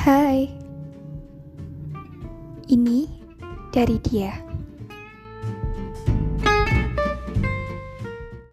Hai, ini dari dia.